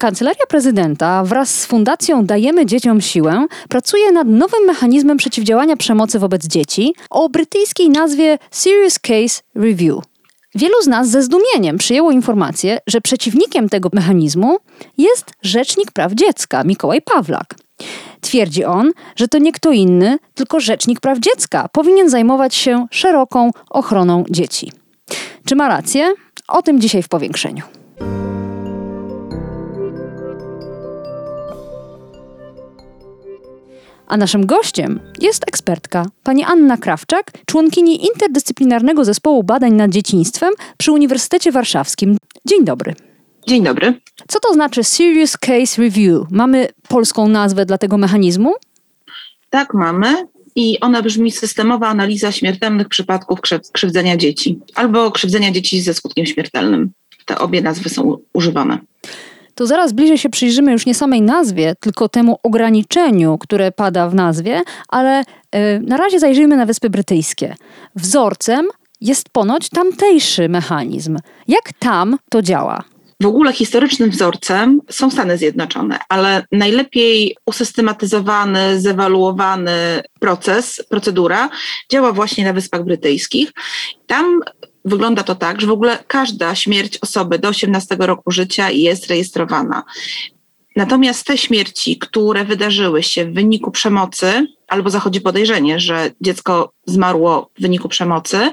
Kancelaria Prezydenta wraz z Fundacją Dajemy Dzieciom Siłę pracuje nad nowym mechanizmem przeciwdziałania przemocy wobec dzieci o brytyjskiej nazwie Serious Case Review. Wielu z nas ze zdumieniem przyjęło informację, że przeciwnikiem tego mechanizmu jest Rzecznik Praw Dziecka Mikołaj Pawlak. Twierdzi on, że to nie kto inny, tylko Rzecznik Praw Dziecka powinien zajmować się szeroką ochroną dzieci. Czy ma rację? O tym dzisiaj w powiększeniu. A naszym gościem jest ekspertka, pani Anna Krawczak, członkini interdyscyplinarnego zespołu badań nad dzieciństwem przy Uniwersytecie Warszawskim. Dzień dobry. Dzień dobry. Co to znaczy Serious Case Review? Mamy polską nazwę dla tego mechanizmu? Tak, mamy. I ona brzmi systemowa analiza śmiertelnych przypadków krzywdzenia dzieci albo krzywdzenia dzieci ze skutkiem śmiertelnym. Te obie nazwy są używane to zaraz bliżej się przyjrzymy już nie samej nazwie, tylko temu ograniczeniu, które pada w nazwie, ale yy, na razie zajrzyjmy na Wyspy Brytyjskie. Wzorcem jest ponoć tamtejszy mechanizm. Jak tam to działa? W ogóle historycznym wzorcem są Stany Zjednoczone, ale najlepiej usystematyzowany, zewaluowany proces, procedura działa właśnie na Wyspach Brytyjskich. Tam wygląda to tak, że w ogóle każda śmierć osoby do 18 roku życia jest rejestrowana. Natomiast te śmierci, które wydarzyły się w wyniku przemocy, albo zachodzi podejrzenie, że dziecko zmarło w wyniku przemocy,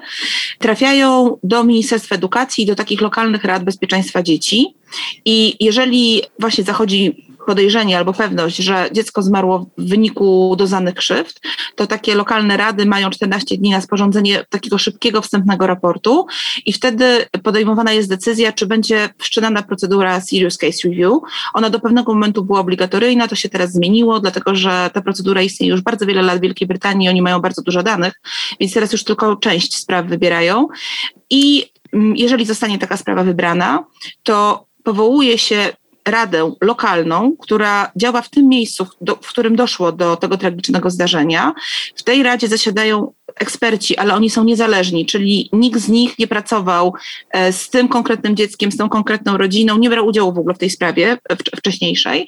trafiają do Ministerstwa Edukacji i do takich lokalnych rad bezpieczeństwa dzieci. I jeżeli właśnie zachodzi podejrzenie albo pewność, że dziecko zmarło w wyniku doznanych krzywd, to takie lokalne rady mają 14 dni na sporządzenie takiego szybkiego wstępnego raportu i wtedy podejmowana jest decyzja, czy będzie wszczynana procedura Serious Case Review. Ona do pewnego momentu była obligatoryjna, to się teraz zmieniło, dlatego że ta procedura istnieje już bardzo wiele lat w Wielkiej Brytanii, oni mają bardzo dużo danych, więc teraz już tylko część spraw wybierają. I mm, jeżeli zostanie taka sprawa wybrana, to powołuje się radę lokalną, która działa w tym miejscu, do, w którym doszło do tego tragicznego zdarzenia. W tej radzie zasiadają eksperci, ale oni są niezależni, czyli nikt z nich nie pracował e, z tym konkretnym dzieckiem, z tą konkretną rodziną, nie brał udziału w ogóle w tej sprawie wcześniejszej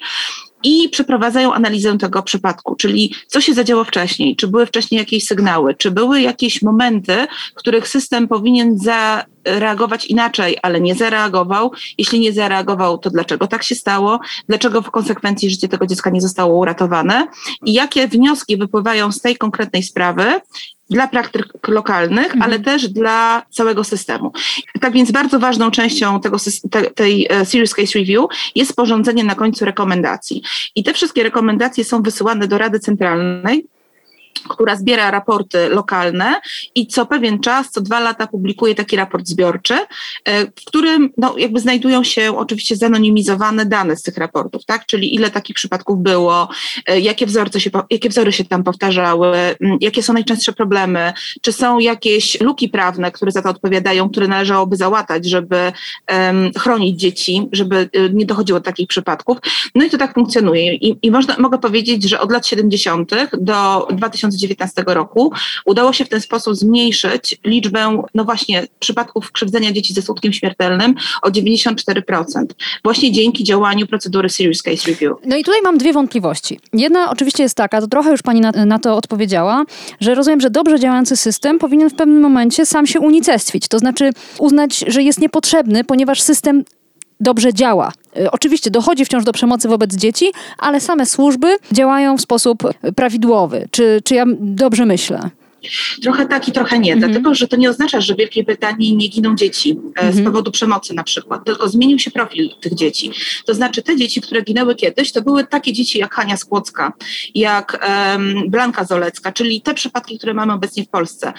i przeprowadzają analizę tego przypadku, czyli co się zadziało wcześniej, czy były wcześniej jakieś sygnały, czy były jakieś momenty, w których system powinien zareagować inaczej, ale nie zareagował. Jeśli nie zareagował, to dlaczego tak się stało? Dlaczego w konsekwencji życie tego dziecka nie zostało uratowane? I jakie wnioski wypływają z tej konkretnej sprawy dla praktyk lokalnych, mhm. ale też dla całego systemu. Tak więc bardzo ważną częścią tego, tej e, Serious Case Review jest sporządzenie na końcu rekomendacji. I te wszystkie rekomendacje są wysyłane do Rady Centralnej, która zbiera raporty lokalne i co pewien czas, co dwa lata publikuje taki raport zbiorczy, e, w którym no, jakby znajdują się oczywiście zanonimizowane dane z tych raportów, tak? Czyli ile takich przypadków było, e, jakie, wzorce się, jakie wzory się tam powtarzały, jakie są najczęstsze problemy, czy są jakieś luki prawne, które za to odpowiadają, które należałoby załatać, żeby um, chronić dzieci, żeby e, nie dochodziło do takich przypadków. No i to tak funkcjonuje. I, i można, mogę powiedzieć, że od lat 70. do 2000 2019 roku udało się w ten sposób zmniejszyć liczbę, no właśnie, przypadków krzywdzenia dzieci ze skutkiem śmiertelnym o 94%. Właśnie dzięki działaniu procedury Serious Case Review. No i tutaj mam dwie wątpliwości. Jedna oczywiście jest taka, to trochę już pani na, na to odpowiedziała, że rozumiem, że dobrze działający system powinien w pewnym momencie sam się unicestwić, to znaczy uznać, że jest niepotrzebny, ponieważ system dobrze działa. Y, oczywiście dochodzi wciąż do przemocy wobec dzieci, ale same służby działają w sposób prawidłowy. Czy, czy ja dobrze myślę? Trochę tak i trochę nie, Mhm. dlatego że to nie oznacza, że w Wielkiej Brytanii nie giną dzieci e, z Mhm. powodu przemocy na przykład, tylko zmienił się profil tych dzieci. To znaczy te dzieci, które ginęły kiedyś, to były takie dzieci jak Hania Skłocka, jak em, Blanka Zolecka, czyli te przypadki, które mamy obecnie w Polsce.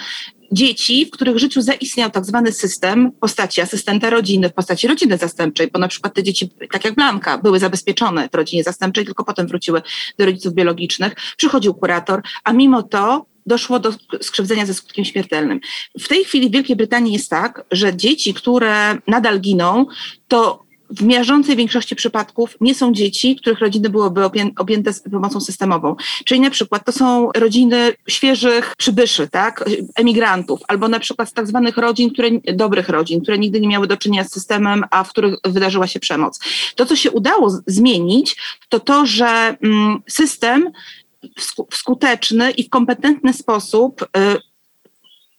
Dzieci, w których życiu zaistniał tak zwany system w postaci asystenta rodziny, w postaci rodziny zastępczej, bo na przykład te dzieci, tak jak Blanka, były zabezpieczone w rodzinie zastępczej, tylko potem wróciły do rodziców biologicznych. Przychodził kurator, a mimo to doszło do skrzywdzenia ze skutkiem śmiertelnym. W tej chwili w Wielkiej Brytanii jest tak, że dzieci, które nadal giną, to w miażdżącej większości przypadków nie są dzieci, których rodziny byłyby obję- objęte pomocą systemową. Czyli na przykład to są rodziny świeżych przybyszy, tak, emigrantów, albo na przykład z tak zwanych rodzin, które, dobrych rodzin, które nigdy nie miały do czynienia z systemem, a w których wydarzyła się przemoc. To, co się udało zmienić, to to, że mm, system w sku- w skuteczny i w kompetentny sposób y,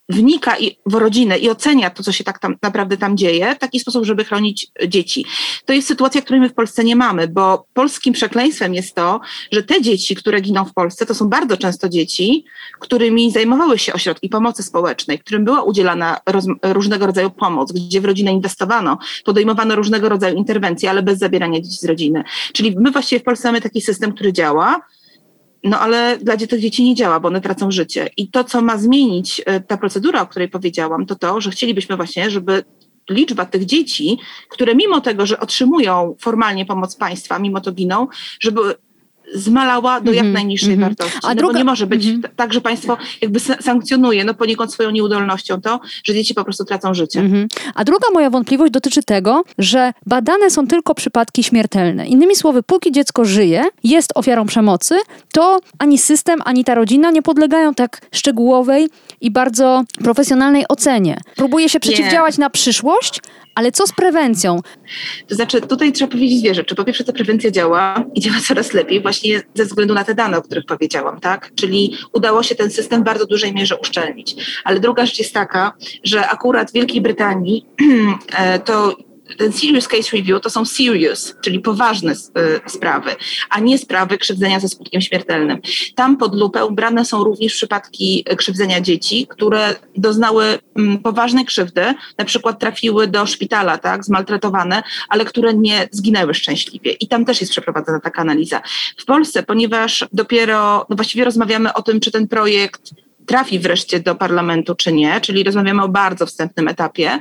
wnika i- w rodzinę i ocenia to, co się tak tam, naprawdę tam dzieje, w taki sposób, żeby chronić dzieci. To jest sytuacja, której my w Polsce nie mamy, bo polskim przekleństwem jest to, że te dzieci, które giną w Polsce, to są bardzo często dzieci, którymi zajmowały się ośrodki pomocy społecznej, którym była udzielana roz, różnego rodzaju pomoc, gdzie w rodzinę inwestowano, podejmowano różnego rodzaju interwencje, ale bez zabierania dzieci z rodziny. Czyli my właściwie w Polsce mamy taki system, który działa, no ale dla tych dzieci nie działa, bo one tracą życie. I to, co ma zmienić e, ta procedura, o której powiedziałam, to to, że chcielibyśmy właśnie, żeby liczba tych dzieci, które mimo tego, że otrzymują formalnie pomoc państwa, mimo to giną, żeby zmalała do Mhm, jak najniższej mhm. wartości. A no druga- nie może być mhm. tak, że państwo jakby sa- sankcjonuje, no poniekąd swoją nieudolnością to, że dzieci po prostu tracą życie. Mhm. A druga moja wątpliwość dotyczy tego, że badane są tylko przypadki śmiertelne. Innymi słowy, póki dziecko żyje, jest ofiarą przemocy, to ani system, ani ta rodzina nie podlegają tak szczegółowej i bardzo profesjonalnej ocenie. Próbuje się przeciwdziałać na przyszłość, ale co z prewencją? To znaczy, tutaj trzeba powiedzieć dwie rzeczy. Po pierwsze, ta prewencja działa i działa coraz lepiej, właśnie ze względu na te dane, o których powiedziałam, tak? Czyli udało się ten system w bardzo dużej mierze uszczelnić. Ale druga rzecz jest taka, że akurat w Wielkiej Brytanii e, to ten serious case review to są serious, czyli poważne e, sprawy, a nie sprawy krzywdzenia ze skutkiem śmiertelnym. Tam pod lupę brane są również przypadki e, krzywdzenia dzieci, które doznały mm, poważnej krzywdy, na przykład trafiły do szpitala, tak, zmaltretowane, ale które nie zginęły szczęśliwie. I tam też jest przeprowadzona taka analiza. W Polsce, ponieważ dopiero, no właściwie rozmawiamy o tym, czy ten projekt trafi wreszcie do parlamentu, czy nie, czyli rozmawiamy o bardzo wstępnym etapie.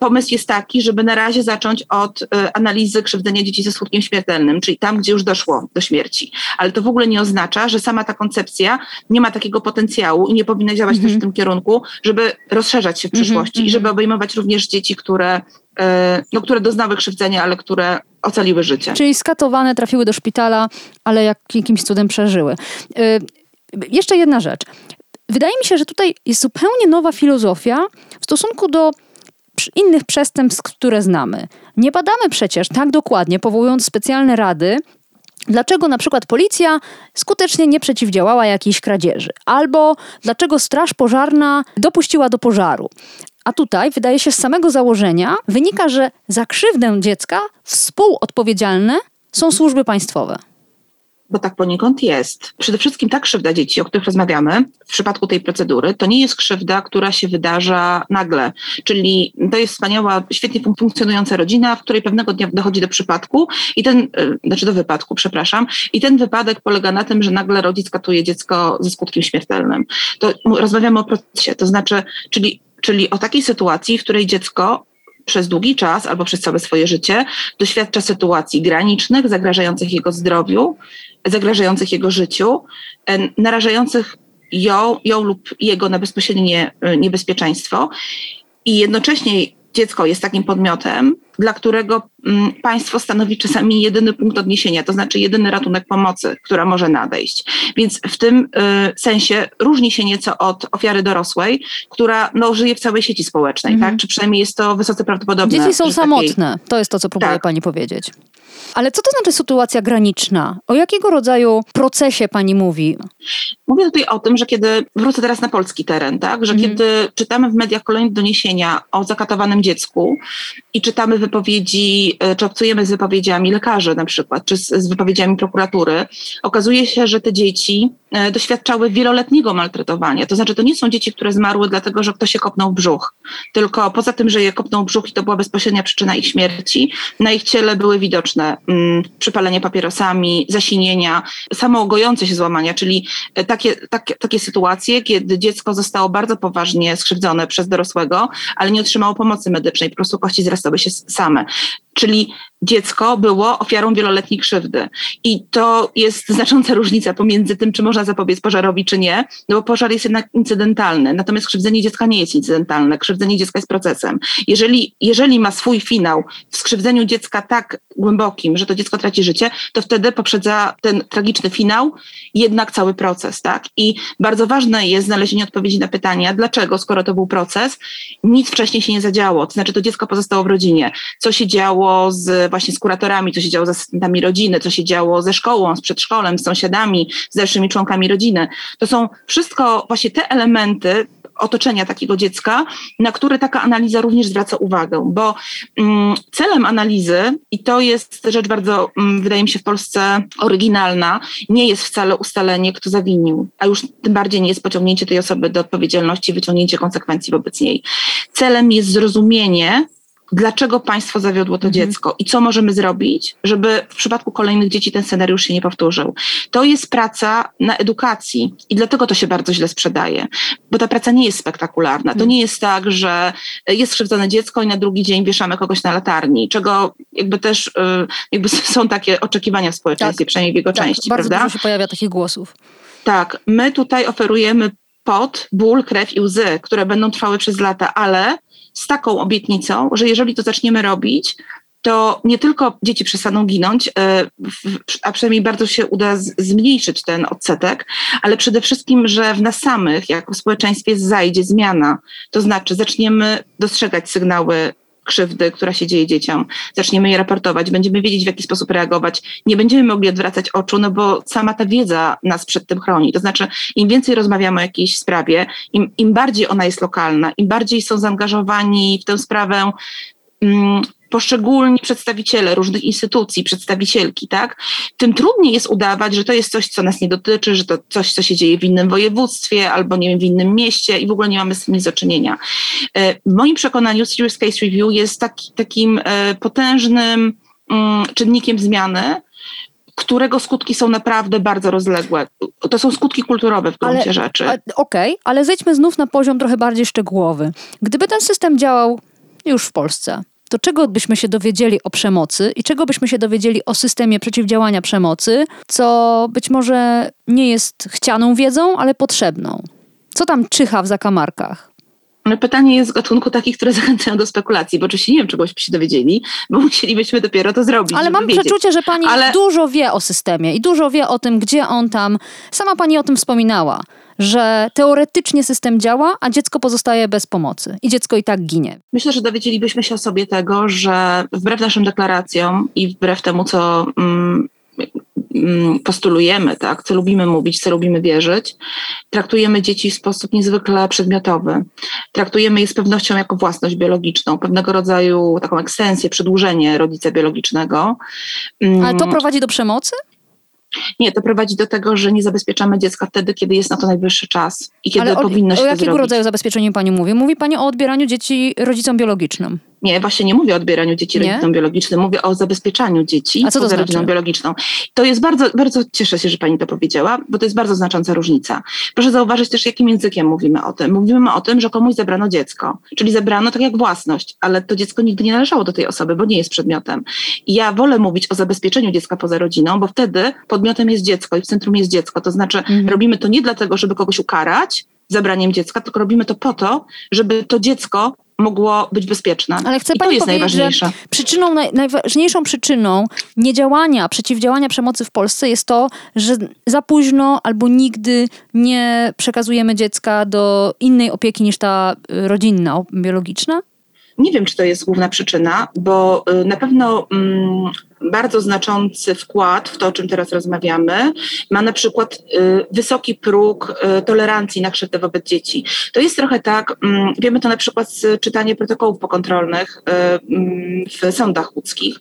Pomysł jest taki, żeby na razie zacząć od y, analizy krzywdzenia dzieci ze skutkiem śmiertelnym, czyli tam, gdzie już doszło do śmierci. Ale to w ogóle nie oznacza, że sama ta koncepcja nie ma takiego potencjału i nie powinna działać Mhm. też w tym kierunku, żeby rozszerzać się w Mhm, przyszłości i mhm. żeby obejmować również dzieci, które, y, no, które doznały krzywdzenia, ale które ocaliły życie. Czyli skatowane trafiły do szpitala, ale jak, jakimś cudem przeżyły. Y, jeszcze jedna rzecz. Wydaje mi się, że tutaj jest zupełnie nowa filozofia w stosunku do innych przestępstw, które znamy. Nie badamy przecież tak dokładnie, powołując specjalne rady, dlaczego na przykład policja skutecznie nie przeciwdziałała jakiejś kradzieży, albo dlaczego straż pożarna dopuściła do pożaru. A tutaj, wydaje się, z samego założenia wynika, że za krzywdę dziecka współodpowiedzialne są służby państwowe. Bo tak poniekąd jest. Przede wszystkim ta krzywda dzieci, o których rozmawiamy w przypadku tej procedury, to nie jest krzywda, która się wydarza nagle. Czyli to jest wspaniała, świetnie fun- funkcjonująca rodzina, w której pewnego dnia dochodzi do przypadku i ten, y, znaczy do wypadku, przepraszam, i ten wypadek polega na tym, że nagle rodzic katuje dziecko ze skutkiem śmiertelnym. To rozmawiamy o procesie, to znaczy, czyli, czyli o takiej sytuacji, w której dziecko przez długi czas albo przez całe swoje życie doświadcza sytuacji granicznych, zagrażających jego zdrowiu, zagrażających jego życiu, narażających ją, ją lub jego na bezpośrednie e, niebezpieczeństwo. I jednocześnie dziecko jest takim podmiotem, dla którego mm, państwo stanowi czasami jedyny punkt odniesienia, to znaczy jedyny ratunek pomocy, która może nadejść. Więc w tym y, sensie różni się nieco od ofiary dorosłej, która no, żyje w całej sieci społecznej, Mhm. tak? czy przynajmniej jest to wysoce prawdopodobne. Dzieci są że takiej- samotne. To jest to, co próbuje Tak. pani powiedzieć. Ale co to znaczy sytuacja graniczna? O jakiego rodzaju procesie pani mówi? Mówię tutaj o tym, że kiedy wrócę teraz na polski teren, tak, że Mhm. kiedy czytamy w mediach kolejne doniesienia o zakatowanym dziecku i czytamy wypowiedzi, e, czy obcujemy z wypowiedziami lekarzy na przykład, czy z, z wypowiedziami prokuratury, okazuje się, że te dzieci e, doświadczały wieloletniego maltretowania. To znaczy, to nie są dzieci, które zmarły dlatego, że ktoś się kopnął w brzuch, tylko poza tym, że je kopnął w brzuch i to była bezpośrednia przyczyna ich śmierci, na ich ciele były widoczne mm, przypalenie papierosami, zasinienia, samoogojące się złamania, czyli e, takie, takie, takie sytuacje, kiedy dziecko zostało bardzo poważnie skrzywdzone przez dorosłego, ale nie otrzymało pomocy medycznej, po prostu kości zrastały się same. Czyli dziecko było ofiarą wieloletniej krzywdy. I to jest znacząca różnica pomiędzy tym, czy można zapobiec pożarowi, czy nie, no bo pożar jest jednak incydentalny, natomiast krzywdzenie dziecka nie jest incydentalne. Krzywdzenie dziecka jest procesem. Jeżeli, jeżeli ma swój finał w skrzywdzeniu dziecka tak głębokim, że to dziecko traci życie, to wtedy poprzedza ten tragiczny finał jednak cały proces, tak? I bardzo ważne jest znalezienie odpowiedzi na pytania, dlaczego, skoro to był proces, nic wcześniej się nie zadziało. To znaczy, to dziecko pozostało w rodzinie. Co się działo z właśnie z kuratorami, co się działo z asystentami rodziny, co się działo ze szkołą, z przedszkolem, z sąsiadami, z dalszymi członkami rodziny. To są wszystko właśnie te elementy, otoczenia takiego dziecka, na które taka analiza również zwraca uwagę, bo mm, celem analizy, i to jest rzecz bardzo, mm, wydaje mi się, w Polsce oryginalna, nie jest wcale ustalenie, kto zawinił, a już tym bardziej nie jest pociągnięcie tej osoby do odpowiedzialności, wyciągnięcie konsekwencji wobec niej. Celem jest zrozumienie, dlaczego państwo zawiodło to mhm. dziecko i co możemy zrobić, żeby w przypadku kolejnych dzieci ten scenariusz się nie powtórzył. To jest praca na edukacji i dlatego to się bardzo źle sprzedaje, bo ta praca nie jest spektakularna. To mhm. nie jest tak, że jest skrzywdzone dziecko i na drugi dzień wieszamy kogoś na latarni, czego jakby też y, jakby są takie oczekiwania w społeczeństwie, tak, przynajmniej w jego tak, części. Bardzo prawda? dużo się pojawia takich głosów. Tak, my tutaj oferujemy pot, ból, krew i łzy, które będą trwały przez lata, ale z taką obietnicą, że jeżeli to zaczniemy robić, to nie tylko dzieci przestaną ginąć, e, a przynajmniej bardzo się uda zmniejszyć ten odsetek, ale przede wszystkim, że w nas samych, jako w społeczeństwie, zajdzie zmiana. To znaczy, zaczniemy dostrzegać sygnały krzywdy, która się dzieje dzieciom. Zaczniemy je raportować, będziemy wiedzieć, w jaki sposób reagować. Nie będziemy mogli odwracać oczu, no bo sama ta wiedza nas przed tym chroni. To znaczy, im więcej rozmawiamy o jakiejś sprawie, im, im bardziej ona jest lokalna, im bardziej są zaangażowani w tę sprawę mm, poszczególni przedstawiciele różnych instytucji, przedstawicielki, tak, tym trudniej jest udawać, że to jest coś, co nas nie dotyczy, że to coś, co się dzieje w innym województwie albo nie wiem, w innym mieście i w ogóle nie mamy z tym nic do czynienia. E, w moim przekonaniu Serious Case Review jest taki, takim e, potężnym mm, czynnikiem zmiany, którego skutki są naprawdę bardzo rozległe. To są skutki kulturowe w gruncie ale, rzeczy. Okej, okay, ale zejdźmy znów na poziom trochę bardziej szczegółowy. Gdyby ten system działał już w Polsce, to czego byśmy się dowiedzieli o przemocy i czego byśmy się dowiedzieli o systemie przeciwdziałania przemocy, co być może nie jest chcianą wiedzą, ale potrzebną? Co tam czyha w zakamarkach? Pytanie jest z gatunku takich, które zachęcają do spekulacji, bo oczywiście nie wiem, czegośmy się dowiedzieli, bo musielibyśmy dopiero to zrobić. Ale mam wiedzieć. przeczucie, że pani Ale... dużo wie o systemie i dużo wie o tym, gdzie on tam. Sama pani o tym wspominała że teoretycznie system działa, a dziecko pozostaje bez pomocy i dziecko i tak ginie. Myślę, że dowiedzielibyśmy się o sobie tego, że wbrew naszym deklaracjom i wbrew temu, co mm, mm, postulujemy, tak, co lubimy mówić, co lubimy wierzyć, traktujemy dzieci w sposób niezwykle przedmiotowy. Traktujemy je z pewnością jako własność biologiczną, pewnego rodzaju taką ekstensję, przedłużenie rodzica biologicznego. Ale to mm. prowadzi do przemocy? Nie, to prowadzi do tego, że nie zabezpieczamy dziecka wtedy, kiedy jest na to najwyższy czas i kiedy Ale o, powinno się o jakiego rodzaju zabezpieczeniu pani mówi? Mówi pani o odbieraniu dzieci rodzicom biologicznym. Nie, właśnie nie mówię o odbieraniu dzieci nie? rodzicom biologicznym, mówię o zabezpieczaniu dzieci A co to poza znaczy? rodziną biologiczną. To jest bardzo, bardzo cieszę się, że pani to powiedziała, bo to jest bardzo znacząca różnica. Proszę zauważyć też, jakim językiem mówimy o tym. Mówimy o tym, że komuś zabrano dziecko, czyli zabrano tak jak własność, ale to dziecko nigdy nie należało do tej osoby, bo nie jest przedmiotem. I ja wolę mówić o zabezpieczeniu dziecka poza rodziną, bo wtedy podmiotem jest dziecko i w centrum jest dziecko. To znaczy, mhm. robimy to nie dlatego, żeby kogoś ukarać, zabraniem dziecka, tylko robimy to po to, żeby to dziecko mogło być bezpieczne. Ale chcę I pani to jest najważniejsze. Przyczyną, naj, najważniejszą przyczyną niedziałania, przeciwdziałania przemocy w Polsce jest to, że za późno albo nigdy nie przekazujemy dziecka do innej opieki niż ta y, rodzinna, biologiczna? Nie wiem, czy to jest główna przyczyna, bo y, na pewno mm, bardzo znaczący wkład w to, o czym teraz rozmawiamy, ma na przykład y, wysoki próg y, tolerancji na krzywdę wobec dzieci. To jest trochę tak, mm, wiemy to na przykład z czytania protokołów pokontrolnych y, mm, w sądach łódzkich,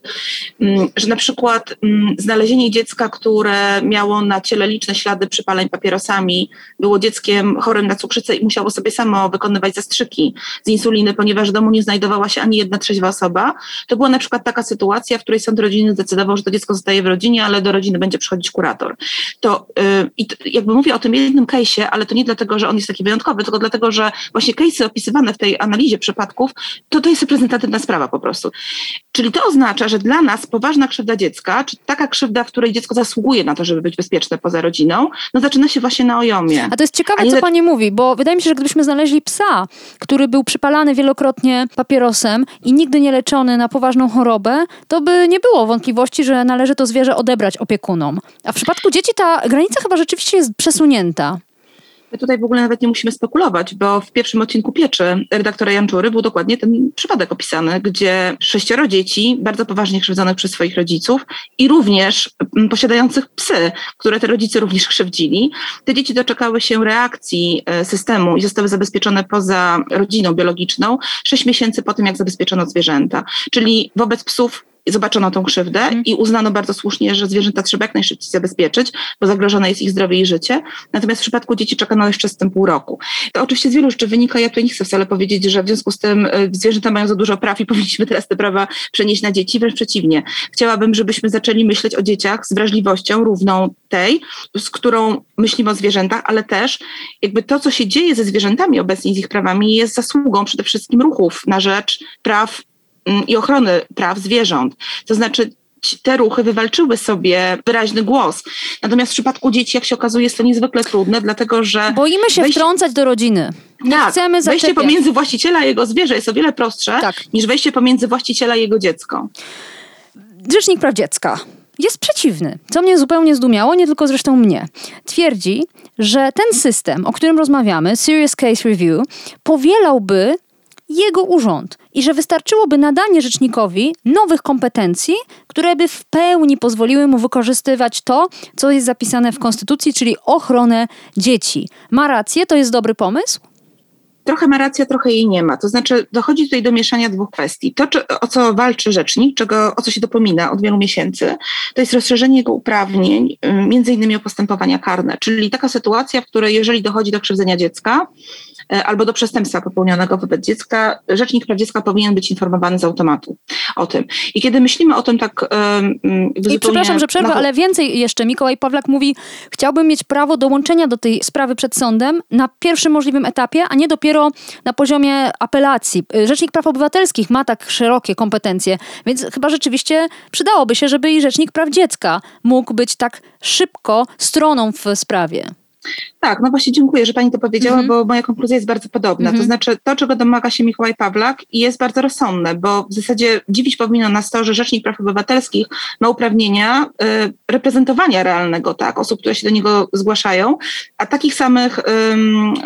mm, że na przykład znalezienie dziecka, które miało na ciele liczne ślady przypaleń papierosami, było dzieckiem chorym na cukrzycę i musiało sobie samo wykonywać zastrzyki z insuliny, ponieważ w domu nie znajdowała się ani jedna trzeźwa osoba. To była na przykład taka sytuacja, w której sąd rodzinny zdecydował, że to dziecko zostaje w rodzinie, ale do rodziny będzie przychodzić kurator. To yy, i jakby mówię o tym jednym case'ie, ale to nie dlatego, że on jest taki wyjątkowy, tylko dlatego, że właśnie case'y opisywane w tej analizie przypadków, to to jest reprezentatywna sprawa po prostu. Czyli to oznacza, że dla nas poważna krzywda dziecka, czy taka krzywda, w której dziecko zasługuje na to, żeby być bezpieczne poza rodziną, no zaczyna się właśnie na ojomie. A to jest ciekawe, co pani mówi, bo wydaje mi się, że gdybyśmy znaleźli psa, który był przypalany wielokrotnie papierosem i nigdy nie leczony na poważną chorobę, to by nie było wątpliwości, że należy to zwierzę odebrać opiekunom. A w przypadku dzieci ta granica chyba rzeczywiście jest przesunięta. My tutaj w ogóle nawet nie musimy spekulować, bo w pierwszym odcinku Pieczy redaktora Janczury był dokładnie ten przypadek opisany, gdzie sześcioro dzieci, bardzo poważnie krzywdzonych przez swoich rodziców i również mm, posiadających psy, które te rodzice również krzywdzili. Te dzieci doczekały się reakcji e, systemu i zostały zabezpieczone poza rodziną biologiczną sześć miesięcy po tym, jak zabezpieczono zwierzęta. Czyli wobec psów zobaczono tą krzywdę mm. i uznano bardzo słusznie, że zwierzęta trzeba jak najszybciej zabezpieczyć, bo zagrożone jest ich zdrowie i życie. Natomiast w przypadku dzieci czekano jeszcze z tym pół roku. To oczywiście z wielu rzeczy wynika, ja tutaj nie chcę wcale powiedzieć, że w związku z tym y, zwierzęta mają za dużo praw i powinniśmy teraz te prawa przenieść na dzieci, wręcz przeciwnie. Chciałabym, żebyśmy zaczęli myśleć o dzieciach z wrażliwością równą tej, z którą myślimy o zwierzętach, ale też jakby to, co się dzieje ze zwierzętami obecnie, z ich prawami, jest zasługą przede wszystkim ruchów na rzecz praw i ochrony praw zwierząt. To znaczy, te ruchy wywalczyły sobie wyraźny głos. Natomiast w przypadku dzieci, jak się okazuje, jest to niezwykle trudne, dlatego że. Boimy się wejście... wtrącać do rodziny. Nie tak, chcemy wejście pomiędzy właściciela a jego zwierzę jest o wiele prostsze tak. niż wejście pomiędzy właściciela a jego dziecko. Rzecznik Praw Dziecka jest przeciwny, co mnie zupełnie zdumiało, nie tylko zresztą mnie. Twierdzi, że ten system, o którym rozmawiamy, Serious Case Review, powielałby jego urząd i że wystarczyłoby nadanie rzecznikowi nowych kompetencji, które by w pełni pozwoliły mu wykorzystywać to, co jest zapisane w Konstytucji, czyli ochronę dzieci. Ma rację, to jest dobry pomysł? Trochę ma rację, trochę jej nie ma. To znaczy, dochodzi tutaj do mieszania dwóch kwestii. To, czy, o co walczy rzecznik, czego, o co się dopomina od wielu miesięcy, to jest rozszerzenie jego uprawnień, y, między innymi o postępowania karne, czyli taka sytuacja, w której jeżeli dochodzi do krzywdzenia dziecka, E, albo do przestępstwa popełnionego wobec dziecka, Rzecznik Praw Dziecka powinien być informowany z automatu o tym. I kiedy myślimy o tym tak... I przepraszam, że przerwę, na... ale więcej jeszcze. Mikołaj Pawlak mówi, chciałbym mieć prawo dołączenia do tej sprawy przed sądem na pierwszym możliwym etapie, a nie dopiero na poziomie apelacji. Rzecznik Praw Obywatelskich ma tak szerokie kompetencje, więc chyba rzeczywiście przydałoby się, żeby i Rzecznik Praw Dziecka mógł być tak szybko stroną w sprawie. Tak, no właśnie dziękuję, że Pani to powiedziała, mm -hmm. bo moja konkluzja jest bardzo podobna. Mm -hmm. To znaczy to, czego domaga się Mikołaj Pawlak jest bardzo rozsądne, bo w zasadzie dziwić powinno nas to, że Rzecznik Praw Obywatelskich ma uprawnienia y, reprezentowania realnego tak, osób, które się do niego zgłaszają, a takich samych y,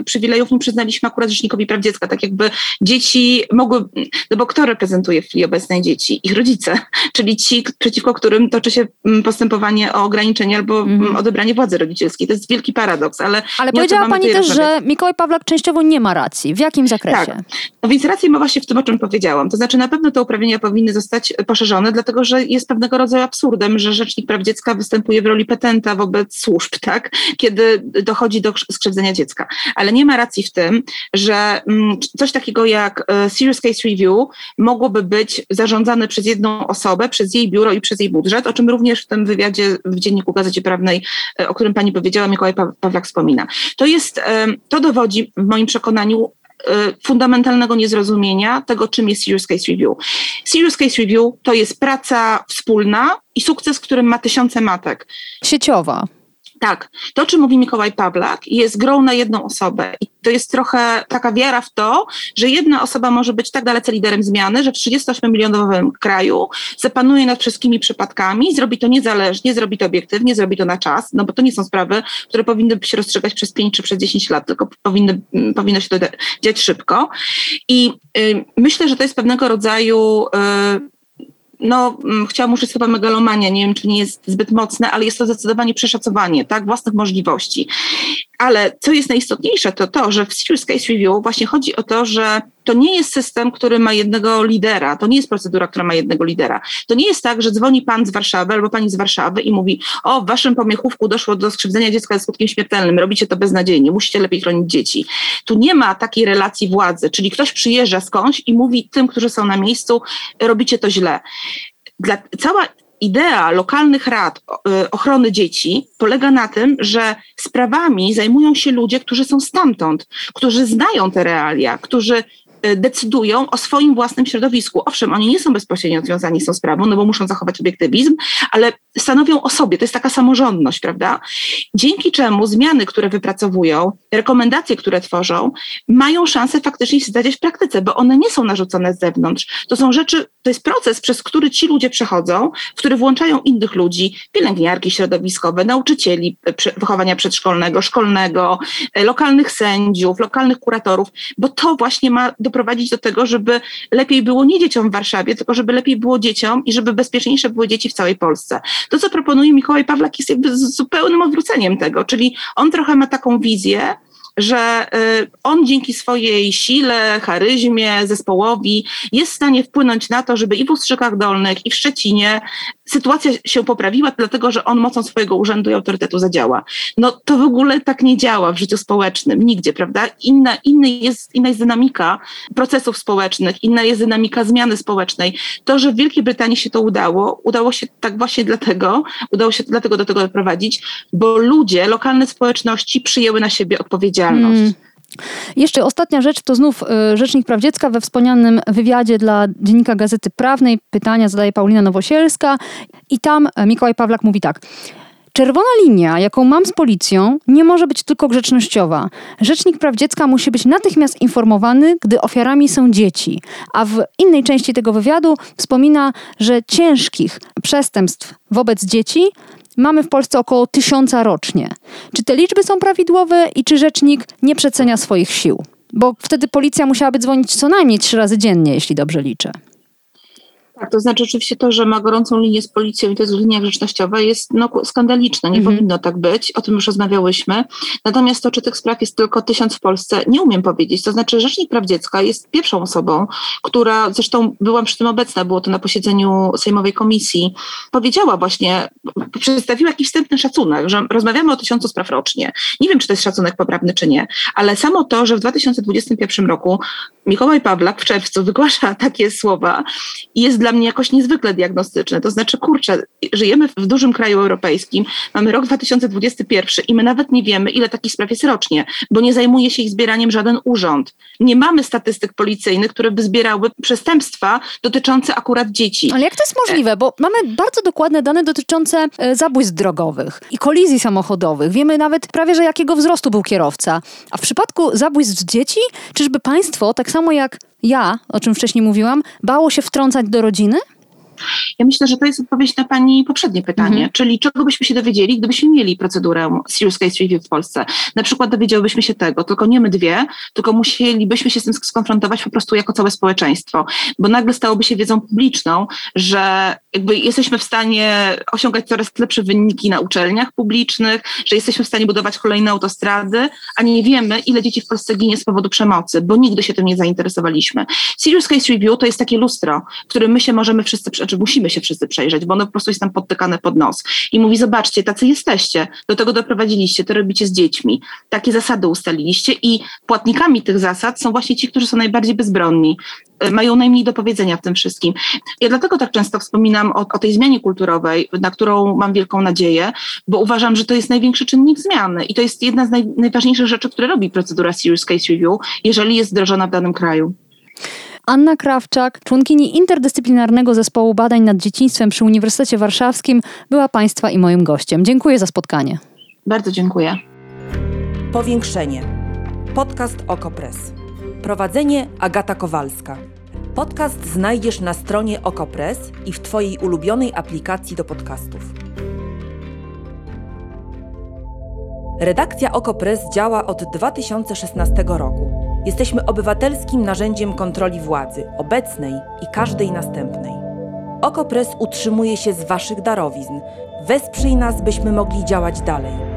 przywilejów nie przyznaliśmy akurat Rzecznikowi Praw Dziecka, tak jakby dzieci mogły, no bo kto reprezentuje w chwili obecnej dzieci? Ich rodzice, czyli ci, przeciwko którym toczy się postępowanie o ograniczenie albo mm -hmm. odebranie władzy rodzicielskiej. To jest wielki paradoks, ale ale powiedziała Pani też, że Mikołaj Pawlak częściowo nie ma racji. W jakim zakresie? Tak. No więc rację ma właśnie w tym, o czym powiedziałam. To znaczy na pewno te uprawnienia powinny zostać poszerzone, dlatego że jest pewnego rodzaju absurdem, że Rzecznik Praw Dziecka występuje w roli petenta wobec służb, tak? kiedy dochodzi do skrzywdzenia dziecka. Ale nie ma racji w tym, że mm, coś takiego jak e, Serious Case Review mogłoby być zarządzane przez jedną osobę, przez jej biuro i przez jej budżet, o czym również w tym wywiadzie w Dzienniku Gazecie Prawnej, e, o którym pani powiedziała, Mikołaj Pawlak wspomina. To jest, to dowodzi w moim przekonaniu e, fundamentalnego niezrozumienia tego, czym jest Serious Case Review. Serious Case Review to jest praca wspólna i sukces, którym ma tysiące matek. Sieciowa. Tak, to, czym mówi Mikołaj Pawlak, jest grą na jedną osobę. I to jest trochę taka wiara w to, że jedna osoba może być tak dalece liderem zmiany, że w 38-milionowym kraju zapanuje nad wszystkimi przypadkami, zrobi to niezależnie, zrobi to obiektywnie, zrobi to na czas, no bo to nie są sprawy, które powinny się rozstrzygać przez 5 czy przez 10 lat, tylko powinny, powinno się to dziać szybko. I y, myślę, że to jest pewnego rodzaju y, no, mm, chciałam użyć słowa megalomania, nie wiem, czy nie jest zbyt mocne, ale jest to zdecydowanie przeszacowanie, tak, własnych możliwości. Ale co jest najistotniejsze, to to, że w Serious Case Review właśnie chodzi o to, że to nie jest system, który ma jednego lidera, to nie jest procedura, która ma jednego lidera. To nie jest tak, że dzwoni pan z Warszawy albo pani z Warszawy i mówi, o, w waszym pomiechówku doszło do skrzywdzenia dziecka ze skutkiem śmiertelnym, robicie to beznadziejnie, musicie lepiej chronić dzieci. Tu nie ma takiej relacji władzy, czyli ktoś przyjeżdża skądś i mówi tym, którzy są na miejscu, robicie to źle. Dla, cała idea lokalnych rad y, ochrony dzieci polega na tym, że sprawami zajmują się ludzie, którzy są stamtąd, którzy znają te realia, którzy decydują o swoim własnym środowisku. Owszem, oni nie są bezpośrednio związani z tą sprawą, no bo muszą zachować obiektywizm, ale stanowią o sobie, to jest taka samorządność, prawda? Dzięki czemu zmiany, które wypracowują, rekomendacje, które tworzą, mają szansę faktycznie się zdarzyć w praktyce, bo one nie są narzucone z zewnątrz. To są rzeczy, to jest proces, przez który ci ludzie przechodzą, w który włączają innych ludzi, pielęgniarki środowiskowe, nauczycieli wychowania przedszkolnego, szkolnego, e, lokalnych sędziów, lokalnych kuratorów, bo to właśnie ma doprowadzić do tego, żeby lepiej było nie dzieciom w Warszawie, tylko żeby lepiej było dzieciom i żeby bezpieczniejsze były dzieci w całej Polsce. To, co proponuje Mikołaj Pawlak, jest jakby zupełnym odwróceniem tego, czyli on trochę ma taką wizję, że y, on dzięki swojej sile, charyzmie, zespołowi jest w stanie wpłynąć na to, żeby i w Ustrzykach Dolnych, i w Szczecinie sytuacja się poprawiła, dlatego że on mocą swojego urzędu i autorytetu zadziała. No to w ogóle tak nie działa w życiu społecznym, nigdzie, prawda? Inna, inny jest, inna jest dynamika procesów społecznych, inna jest dynamika zmiany społecznej. To, że w Wielkiej Brytanii się to udało, udało się tak właśnie dlatego, udało się dlatego do tego doprowadzić, bo ludzie, lokalne społeczności przyjęły na siebie odpowiedzialność. Hmm. Jeszcze ostatnia rzecz to znów y, Rzecznik Praw Dziecka we wspomnianym wywiadzie dla Dziennika Gazety Prawnej. Pytania zadaje Paulina Nowosielska i tam e, Mikołaj Pawlak mówi tak. Czerwona linia, jaką mam z policją, nie może być tylko grzecznościowa. Rzecznik Praw Dziecka musi być natychmiast informowany, gdy ofiarami są dzieci. A w innej części tego wywiadu wspomina, że ciężkich przestępstw wobec dzieci mamy w Polsce około tysiąca rocznie. Czy te liczby są prawidłowe i czy rzecznik nie przecenia swoich sił? Bo wtedy policja musiałaby dzwonić co najmniej trzy razy dziennie, jeśli dobrze liczę. Tak, to znaczy oczywiście to, że ma gorącą linię z policją i to jest linia grzecznościowa jest no, skandaliczne, nie mhm. powinno tak być, o tym już rozmawiałyśmy. Natomiast to, czy tych spraw jest tylko tysiąc w Polsce, nie umiem powiedzieć. To znaczy Rzecznik Praw Dziecka jest pierwszą osobą, która, zresztą byłam przy tym obecna, było to na posiedzeniu Sejmowej Komisji, powiedziała właśnie, przedstawiła jakiś wstępny szacunek, że rozmawiamy o tysiącu spraw rocznie. Nie wiem, czy to jest szacunek poprawny, czy nie, ale samo to, że w 2021 roku Mikołaj Pawlak w czerwcu wygłasza takie słowa i jest dla mnie jakoś niezwykle diagnostyczne. To znaczy, kurczę, żyjemy w dużym kraju europejskim, mamy rok 2021 i my nawet nie wiemy, ile takich spraw jest rocznie, bo nie zajmuje się ich zbieraniem żaden urząd. Nie mamy statystyk policyjnych, które by zbierały przestępstwa dotyczące akurat dzieci. Ale jak to jest możliwe? Bo mamy bardzo dokładne dane dotyczące e, zabójstw drogowych i kolizji samochodowych. Wiemy nawet prawie, że jakiego wzrostu był kierowca. A w przypadku zabójstw dzieci, czyżby państwo, tak samo jak ja, o czym wcześniej mówiłam, bało się wtrącać do rodziny? Ja myślę, że to jest odpowiedź na Pani poprzednie pytanie, mhm. czyli czego byśmy się dowiedzieli, gdybyśmy mieli procedurę Serious Case Review w Polsce. Na przykład dowiedziałybyśmy się tego, tylko nie my dwie, tylko musielibyśmy się z tym skonfrontować po prostu jako całe społeczeństwo, bo nagle stałoby się wiedzą publiczną, że jakby jesteśmy w stanie osiągać coraz lepsze wyniki na uczelniach publicznych, że jesteśmy w stanie budować kolejne autostrady, a nie wiemy, ile dzieci w Polsce ginie z powodu przemocy, bo nigdy się tym nie zainteresowaliśmy. Serious Case Review to jest takie lustro, w którym my się możemy wszyscy znaczy musimy się wszyscy przejrzeć, bo ono po prostu jest tam podtykane pod nos. I mówi, zobaczcie, tacy jesteście, do tego doprowadziliście, to robicie z dziećmi, takie zasady ustaliliście i płatnikami tych zasad są właśnie ci, którzy są najbardziej bezbronni, e, mają najmniej do powiedzenia w tym wszystkim. Ja dlatego tak często wspominam o, o tej zmianie kulturowej, na którą mam wielką nadzieję, bo uważam, że to jest największy czynnik zmiany i to jest jedna z naj, najważniejszych rzeczy, które robi procedura Serious Case Review, jeżeli jest wdrożona w danym kraju. Anna Krawczak, członkini interdyscyplinarnego zespołu badań nad dzieciństwem przy Uniwersytecie Warszawskim, była Państwa i moim gościem. Dziękuję za spotkanie. Bardzo dziękuję. Powiększenie. Podcast Okopres. Prowadzenie Agata Kowalska. Podcast znajdziesz na stronie Okopres i w Twojej ulubionej aplikacji do podcastów. Redakcja Okopres działa od 2016 roku. Jesteśmy obywatelskim narzędziem kontroli władzy, obecnej i każdej następnej. Okopres utrzymuje się z Waszych darowizn. Wesprzyj nas, byśmy mogli działać dalej.